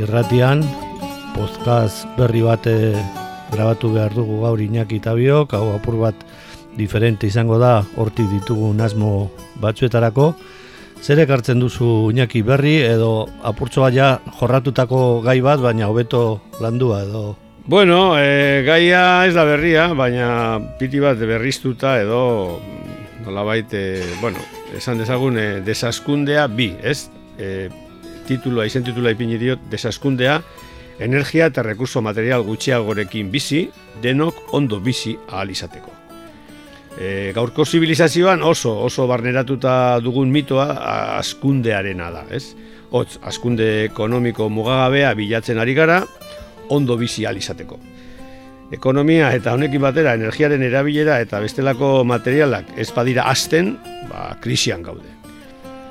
irratian, podcast berri bate grabatu behar dugu gaur inaki eta biok, hau apur bat diferente izango da, hortik ditugu asmo batzuetarako. Zer ekartzen duzu inaki berri edo apurtzo ja jorratutako gai bat, baina hobeto landua edo Bueno, e, gaia ez da berria, baina piti bat berriztuta edo nolabait, e, bueno, esan dezagun e, desaskundea bi, ez? E, titulua, izen titulua ipini diot, desaskundea, energia eta rekurso material gutxiagorekin bizi, denok ondo bizi ahal izateko. E, gaurko zibilizazioan oso oso barneratuta dugun mitoa askundearena da, ez? Hotz, askunde ekonomiko mugagabea bilatzen ari gara, ondo bizi izateko. Ekonomia eta honekin batera energiaren erabilera eta bestelako materialak ez badira hasten, ba, krisian gaude.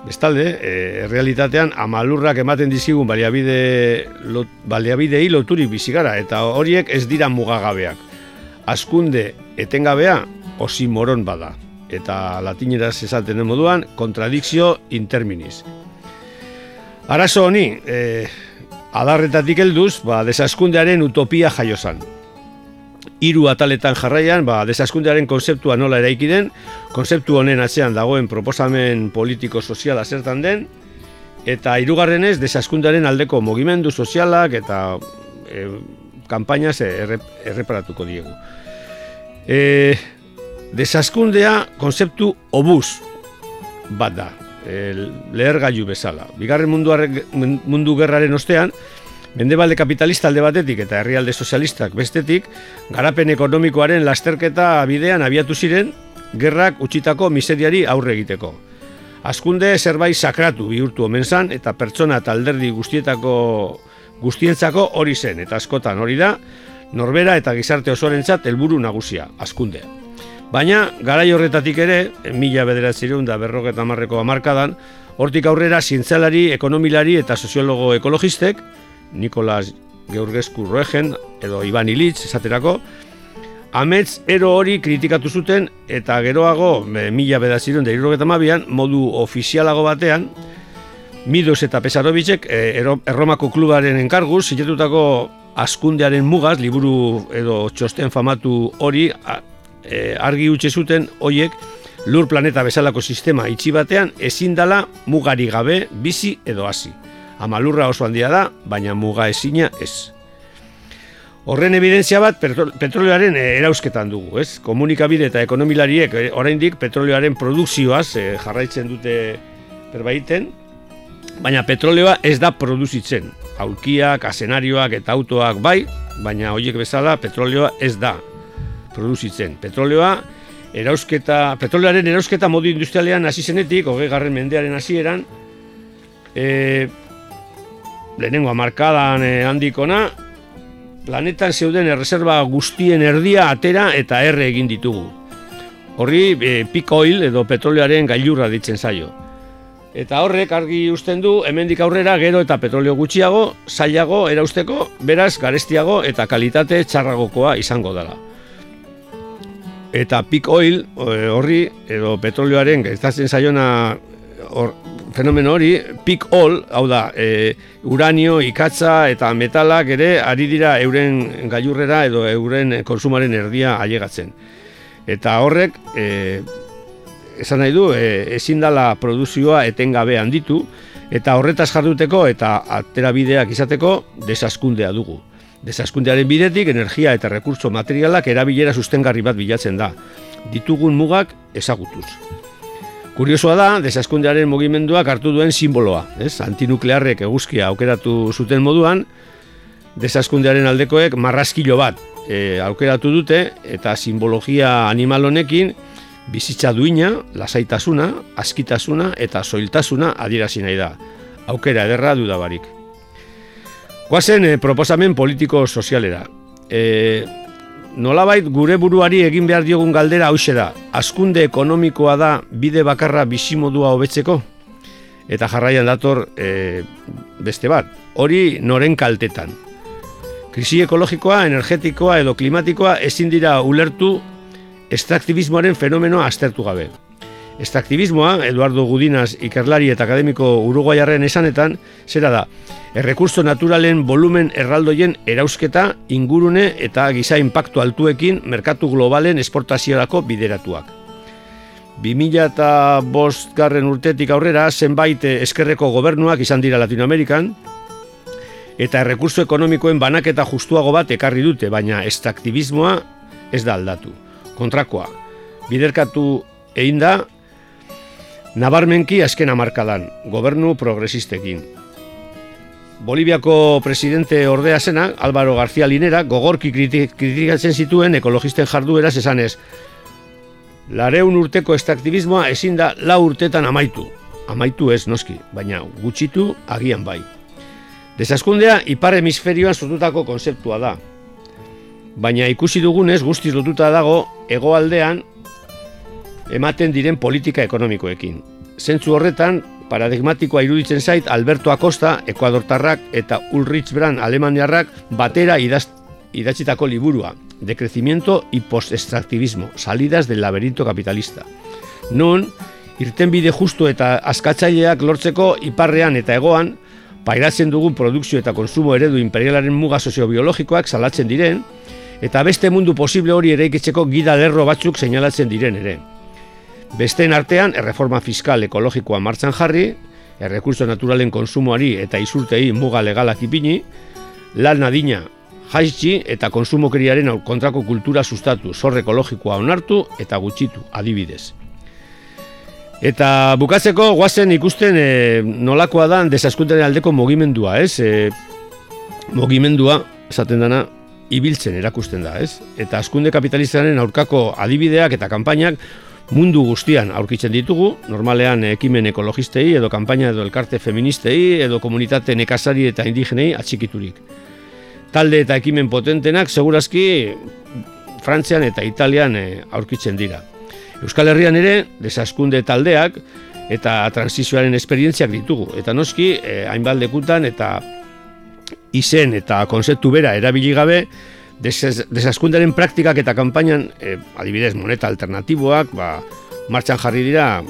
Bestalde, e, realitatean amalurrak ematen dizkigun baliabide, lot, baliabidei loturik bizi gara eta horiek ez dira mugagabeak. Askunde etengabea osimoron bada eta latineraz esaten den moduan kontradikzio interminis. Arazo honi, e, adarretatik helduz, ba, desaskundearen utopia jaiozan. Hiru ataletan jarraian, ba, desaskundearen konzeptua nola eraiki den, konzeptu honen atzean dagoen proposamen politiko-soziala zertan den, eta hirugarrenez desaskundearen aldeko mugimendu sozialak eta e, kanpainaz erreparatuko diegu. E, desaskundea konzeptu obuz bat da, leher gaiu bezala. Bigarren mundu, mundu gerraren ostean, Mendebalde kapitalista alde batetik eta herrialde sozialistak bestetik, garapen ekonomikoaren lasterketa bidean abiatu ziren, gerrak utxitako miseriari aurre egiteko. Azkunde zerbait sakratu bihurtu omen zan, eta pertsona eta alderdi guztietako guztientzako hori zen, eta askotan hori da, norbera eta gizarte osorentzat helburu nagusia, azkunde. Baina, garai horretatik ere, mila bederatzireun da berroketa marreko amarkadan, hortik aurrera zientzialari, ekonomilari eta soziologo ekologistek, Nikolas Georgescu Roegen edo Iban Ilitz esaterako, Amets ero hori kritikatu zuten eta geroago, mila bedaziron da mabian, modu ofizialago batean, Midos eta Pesarovicek e, Erromako klubaren enkarguz, zitetutako askundearen mugaz, liburu edo txosten famatu hori, e, argi utxe zuten hoiek lur planeta bezalako sistema itxi batean ezin dala mugari gabe bizi edo hasi. Amalurra oso handia da, baina muga ezina ez. Horren evidentzia bat petroleoaren eh, erauzketan dugu, ez? Komunikabide eta ekonomilariek eh, oraindik petroleoaren produkzioaz eh, jarraitzen dute berbaiten, baina petroleoa ez da produzitzen. Aulkiak, asenarioak eta autoak bai, baina horiek bezala petroleoa ez da produzitzen. Petroleoa, erausketa, petroleoaren erausketa modu industrialean hasi zenetik, hogei garren mendearen hasieran, e, lehenengo amarkadan e, handikona, planetan zeuden erreserba guztien erdia atera eta erre egin ditugu. Horri e, peak oil edo petroleoaren gailurra ditzen zaio. Eta horrek argi usten du hemendik aurrera gero eta petroleo gutxiago, zailago erausteko, beraz garestiago eta kalitate txarragokoa izango dela eta peak oil eh, horri edo petrolioaren gertatzen zaiona or, fenomeno hori peak oil, hau da, e, uranio, ikatza eta metalak ere ari dira euren gailurrera edo euren konsumaren erdia ailegatzen. Eta horrek e, esan nahi du, e, ezin dala produzioa etengabe handitu Eta horretaz jarduteko eta atera bideak izateko desaskundea dugu. Desaskundearen bidetik energia eta rekurso materialak erabilera sustengarri bat bilatzen da. Ditugun mugak ezagutuz. Kuriosoa da, desaskundearen mugimenduak hartu duen simboloa. Ez? Antinuklearrek eguzkia aukeratu zuten moduan, desaskundearen aldekoek marraskilo bat e, aukeratu dute eta simbologia animal honekin bizitza duina, lasaitasuna, askitasuna eta soiltasuna adierazi nahi da. Aukera ederra dudabarik. Guazen e, proposamen politiko-sozialera. E, nolabait gure buruari egin behar diogun galdera hause da. Askunde ekonomikoa da bide bakarra bizimodua hobetzeko? Eta jarraian dator e, beste bat. Hori noren kaltetan. Krisi ekologikoa, energetikoa edo klimatikoa ezin dira ulertu estraktibismoaren fenomenoa aztertu gabe. Estraktibismoa, Eduardo Gudinas ikerlari eta akademiko uruguaiarren esanetan, zera da, errekurso naturalen volumen erraldoien erausketa ingurune eta giza impactu altuekin merkatu globalen esportaziorako bideratuak. 2000 eta bost garren urtetik aurrera, zenbait eskerreko gobernuak izan dira Latinoamerikan, eta errekurso ekonomikoen banaketa justuago bat ekarri dute, baina estraktibismoa ez da aldatu. Kontrakoa, biderkatu egin da, nabarmenki azken amarkadan, gobernu progresistekin. Boliviako presidente ordea zena, Álvaro García Linera, gogorki kritikatzen zituen ekologisten jardueraz esanez, lareun urteko extraktivismoa ezin da la urtetan amaitu. Amaitu ez noski, baina gutxitu agian bai. Desaskundea ipar hemisferioan sortutako konzeptua da. Baina ikusi dugunez guztiz lotuta dago hegoaldean ematen diren politika ekonomikoekin. Zentzu horretan, paradigmatikoa iruditzen zait Alberto Acosta, Ekuadortarrak eta Ulrich Brand Alemaniarrak batera idaz, idatzitako liburua, de crecimiento y post-extractivismo, salidas del laberinto capitalista. Nun, irtenbide justu eta askatzaileak lortzeko iparrean eta egoan, pairatzen dugun produkzio eta konsumo eredu imperialaren muga soziobiologikoak salatzen diren, eta beste mundu posible hori ere ikitzeko gida lerro batzuk seinalatzen diren ere. Besteen artean, erreforma fiskal ekologikoa martzan jarri, errekurso naturalen konsumoari eta izurtei muga legalak ipini, lan nadina jaitsi eta konsumokeriaren kontrako kultura sustatu, zorre ekologikoa onartu eta gutxitu, adibidez. Eta bukatzeko guazen ikusten e, nolakoa da desaskuntaren aldeko mogimendua, ez? E, mogimendua, esaten dana, ibiltzen erakusten da, ez? Eta askunde kapitalistaren aurkako adibideak eta kanpainak mundu guztian aurkitzen ditugu, normalean ekimen ekologistei edo kanpaina edo elkarte feministei edo komunitate nekazari eta indigenei atxikiturik. Talde eta ekimen potentenak segurazki Frantzian eta Italian eh, aurkitzen dira. Euskal Herrian ere desaskunde taldeak eta transizioaren esperientziak ditugu. Eta noski, eh, hainbat lekutan eta izen eta konzeptu bera erabili gabe, desaskundaren praktikak eta kanpainan, e, adibidez, moneta alternatiboak, ba, martxan jarri dira,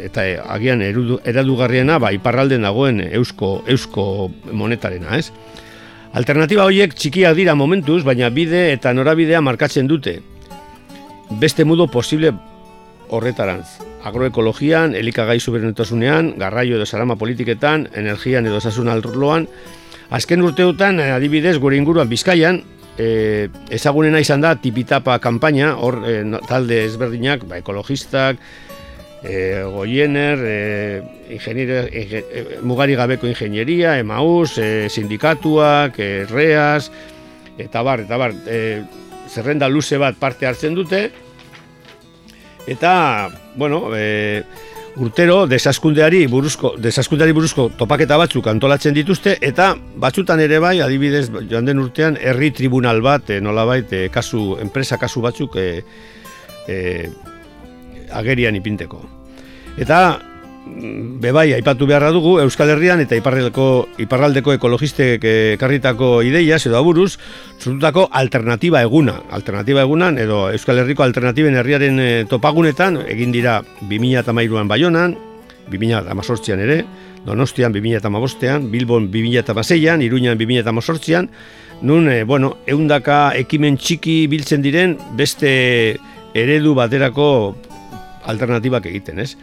eta e, agian erudu, eradugarriena, ba, iparralden dagoen eusko, eusko monetarena, ez? Alternatiba horiek txikiak dira momentuz, baina bide eta norabidea markatzen dute. Beste mudo posible horretarantz. Agroekologian, elikagai suberenetasunean, garraio edo sarama politiketan, energian edo esasun alroan, Azken urteotan, adibidez, gure inguruan bizkaian, e, ezagunena izan da tipitapa kanpaina, hor e, talde ezberdinak, ba, ekologistak, e, goiener, e, e, mugari gabeko ingenieria, emaus, e, sindikatuak, e, reas, eta bar, eta bar, e, zerrenda luze bat parte hartzen dute, eta, bueno, e, urtero desaskundeari buruzko desaskundeari buruzko topaketa batzuk antolatzen dituzte eta batzutan ere bai adibidez joan den urtean herri tribunal bat e, nolabait e, kasu enpresa kasu batzuk e, e, agerian ipinteko. Eta bebai aipatu beharra dugu Euskal Herrian eta iparraldeko, iparraldeko ekologistek ekarritako ideia edo aburuz, sortutako alternatiba eguna. Alternatiba egunan edo Euskal Herriko alternatiben herriaren e, topagunetan egin dira 2008an Baionan, 2008an ere, Donostian 2008an, Bilbon 2008an, Iruñan 2008an, nun, e, bueno, eundaka ekimen txiki biltzen diren beste eredu baterako alternatibak egiten, ez?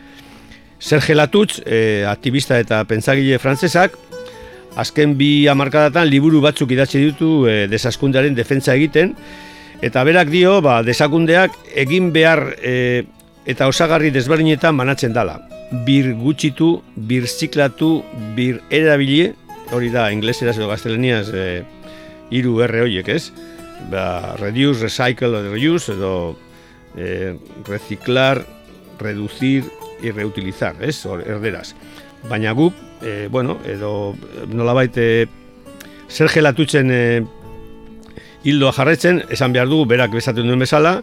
Serge Latutz, e, aktivista eta pentsagile frantzesak, azken bi hamarkadatan liburu batzuk idatzi ditu e, desaskundearen defentsa egiten, eta berak dio, ba, desakundeak egin behar e, eta osagarri desberdinetan banatzen dala. Bir gutxitu, bir ziklatu, bir erabili, hori da, ingleseraz edo gaztelaniaz, e, iru erre horiek, ez? Ba, reduce, recycle, edo reuse, edo e, reciclar, reducir y reutilizar, ez? erderaz. Baina guk, e, bueno, edo nolabait e, zer gelatutzen e, hildoa jarretzen, esan behar dugu, berak bezaten duen bezala,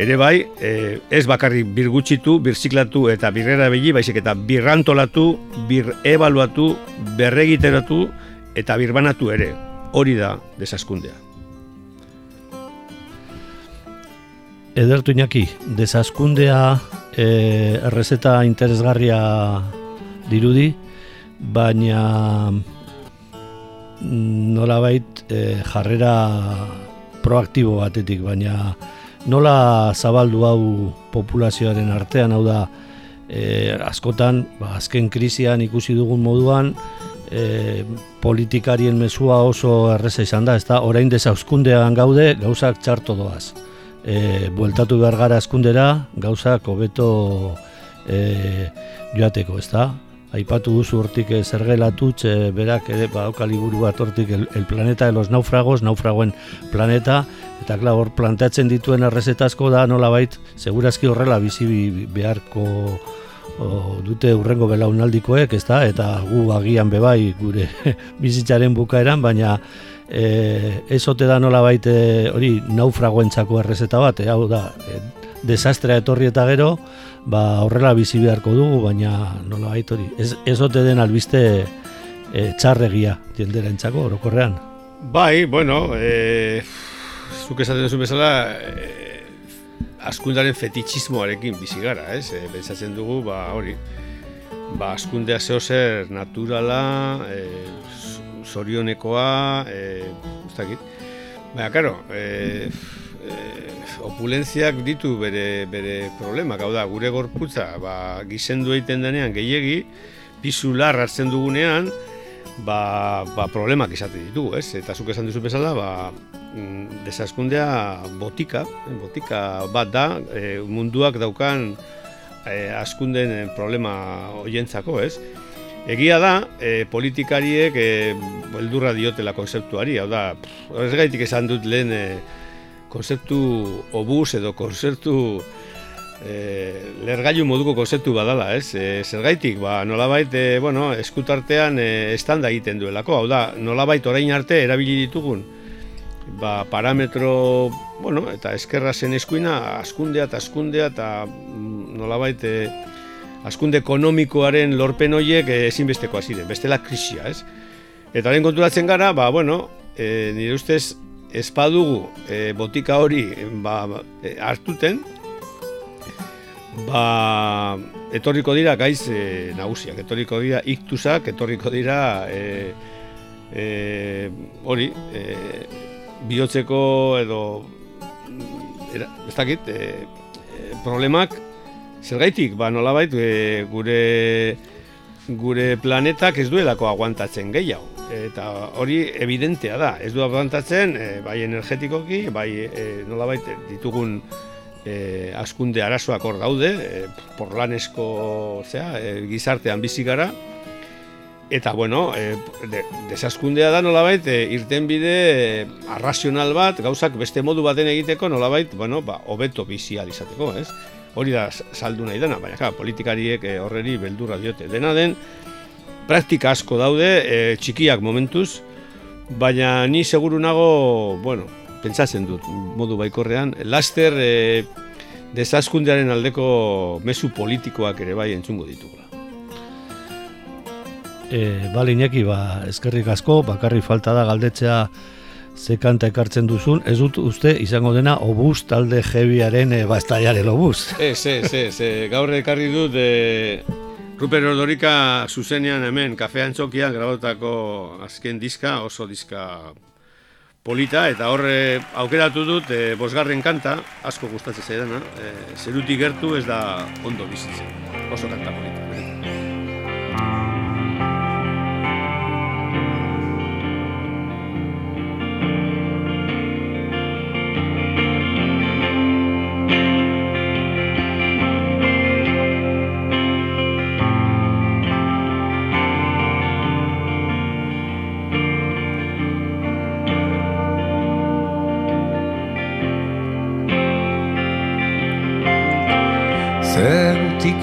ere bai, e, ez bakarri bir gutxitu, bir ziklatu eta birrera begi, baizik eta birrantolatu, bir ebaluatu, berregiteratu eta birbanatu ere. Hori da desaskundea. Edertu inaki, desaskundea e, errezeta interesgarria dirudi, baina nolabait e, jarrera proaktibo batetik, baina nola zabaldu hau populazioaren artean, hau da, e, askotan, ba, azken krisian ikusi dugun moduan, e, politikarien mezua oso erreza izan da, ez da, orain desauskundean gaude, gauzak txarto doaz e, bueltatu behar gara eskundera, gauzak hobeto e, joateko, ez da? Aipatu duzu hortik e, zergelatutz, e, berak ere badauka liburu bat hortik el, el planeta de los naufragos, naufragoen planeta, eta klar, hor plantatzen dituen errezetazko da nolabait, segurazki horrela bizi beharko o, dute urrengo belaunaldikoek, ez da? Eta gu agian bebai gure bizitzaren bukaeran, baina e, ez ote da nola baite hori naufragoentzako errezeta bat, e, hau da, e, desastrea etorri eta gero, ba, horrela bizi beharko dugu, baina nola baite hori, ez, ez ote den albiste e, txarregia jendera entzako, orokorrean. Bai, bueno, e, zuk esaten duzu bezala, e, askundaren fetichismoarekin bizi gara, ez? E, Bentsatzen dugu, ba, hori, ba, askundea zehozer naturala, e, zorionekoa, e, ustakit. Baina, karo, e, e, opulentziak ditu bere, bere problema, hau da, gure gorputza, ba, gizendu egiten denean gehiegi, pizular hartzen dugunean, ba, ba, problemak izaten ditugu, ez? Eta zuk esan duzu bezala, ba, mm, desaskundea botika, botika bat da, e, munduak daukan e, askunden problema hoientzako, ez? Egia da, e, politikariek e, beldurra diotela konzeptuari, hau da, ez gaitik esan dut lehen e, konzeptu obus edo konzeptu e, lergailu moduko konzeptu badala, ez? E, zer ba, nolabait, e, bueno, eskutartean e, estanda egiten duelako, hau da, nolabait orain arte erabili ditugun, ba, parametro, bueno, eta eskerra zen eskuina, askundea eta askundea eta mm, nolabait, e, askunde ekonomikoaren lorpen horiek eh, ezinbesteko ziren, bestela krisia, ez? Eta haren konturatzen gara, ba, bueno, e, nire ustez, espadugu e, eh, botika hori ba, e, hartuten, ba, etorriko dira gaiz e, nagusiak, etorriko dira iktusak, etorriko dira e, e, hori, e, bihotzeko edo, era, ez dakit, e, problemak Zergaitik, ba, nolabait, e, gure, gure planetak ez duelako aguantatzen gehiago. Eta hori evidentea da, ez du aguantatzen, e, bai energetikoki, bai e, nolabait ditugun e, askunde arazoak hor daude, e, porlanesko zera, e, gizartean bizi gara, Eta, bueno, e, de, desaskundea da nolabait, e, irten bide e, arrazional bat, gauzak beste modu baten egiteko nolabait, bueno, ba, hobeto bizi izateko, ez? Hori da saldu nahi dena, baina politikariek eh, horreri beldurra diote. Dena den, praktika asko daude, e, txikiak momentuz, baina ni seguru nago, bueno, pentsatzen dut, modu baikorrean, laster e, desaskundearen aldeko mezu politikoak ere bai entzungo ditugula. E, bale, ba, eskerrik asko, bakarri falta da galdetzea ze kanta ekartzen duzun, ez dut uste izango dena obuz talde jebiaren e, bastaiaren obuz. Ez, ez, ez, e, gaur ekarri dut e, Ruper Ordorika zuzenean hemen kafean txokian grabotako azken diska, oso diska polita, eta horre aukeratu dut e, bosgarren kanta, asko gustatzen zaidana, e, zerutik gertu ez da ondo bizitzen, oso kanta polita.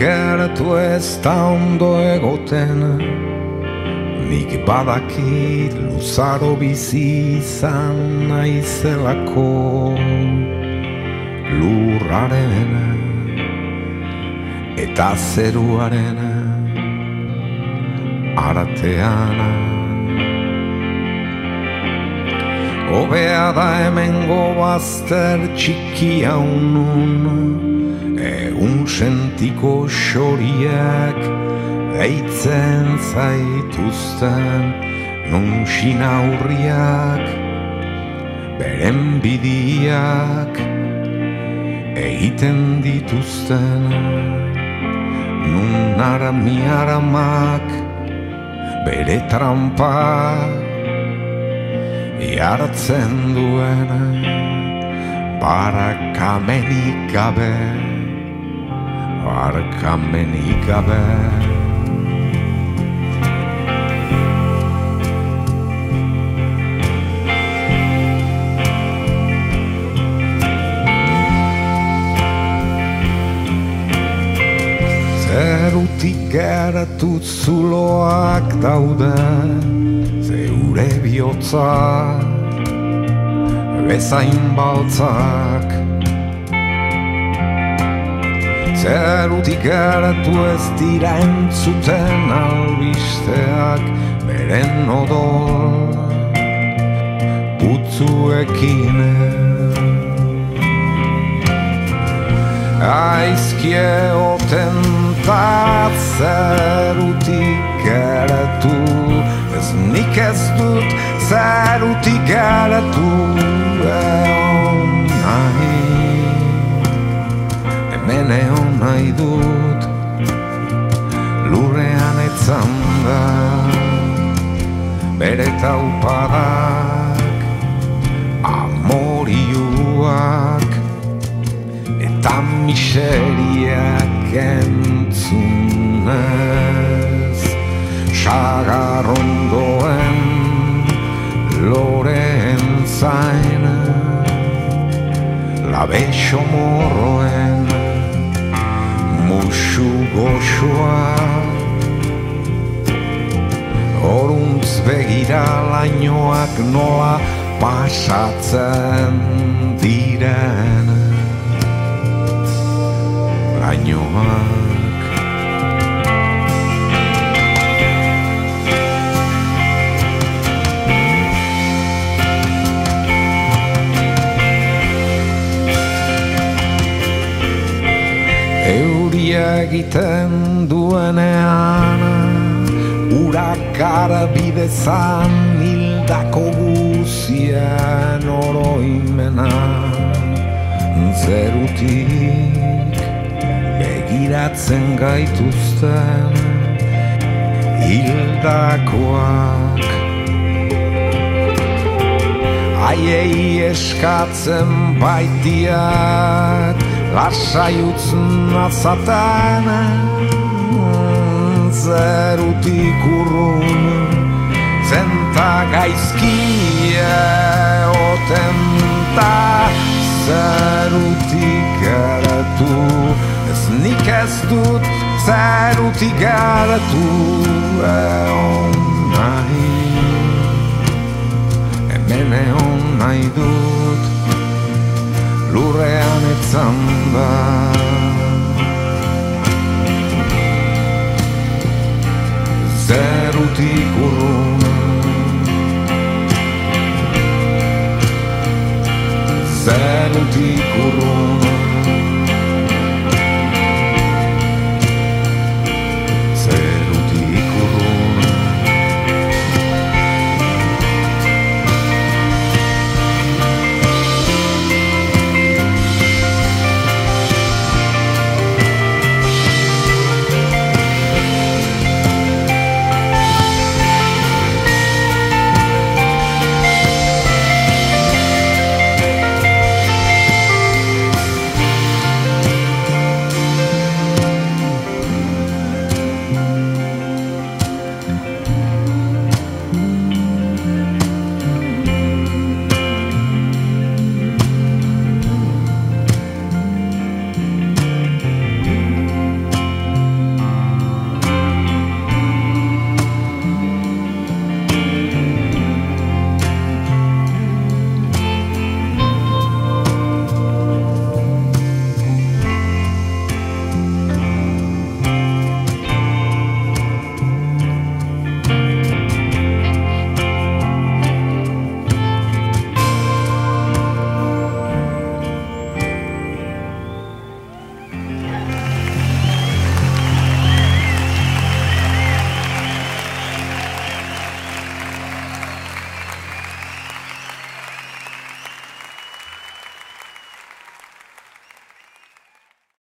Eratu ez da ondo egoten Nik badakit luzaro bizi izan naizelako Lurraren eta zeruaren artean Obea da hemengo bazter txikia unun Egun sentiko xoriak Eitzen zaituzten Nun sinaurriak Beren bidiak Egiten dituzten. Nun arami aramak bere trampa jartzen duen barakamenik gabe barakamenik gabe. Zerutik geratu zuloak daude Zeure bihotza Bezain baltzak. Zerutik geratu ez dira entzuten albisteak Beren odol Putzuekin. Aizkie oten bat zerutik geratu Ez nik ez dut zerutik geratu Eon nahi Hemen eon nahi dut. Lurrean etzan da Bere taupadak Amorioak Eta miseriak entzunez. Sagarrondoen loren zain Labexo morroen. Musu goxoa Horuntz begira lainoak nola pasatzen diren. Lainoak Euria egiten duenean Urakara bidezan hildako guzien oroimena. Zerutik begiratzen gaituzten hildakoak. Aiei eskatzen baitiak lasai azaten zerutik urrun zenta gaizkia oten ta zerutik geratu ez nik ez dut zerutik geratu eon nahi hemen eon nahi dut lurrean etzan da steruti corona. Steruti corona.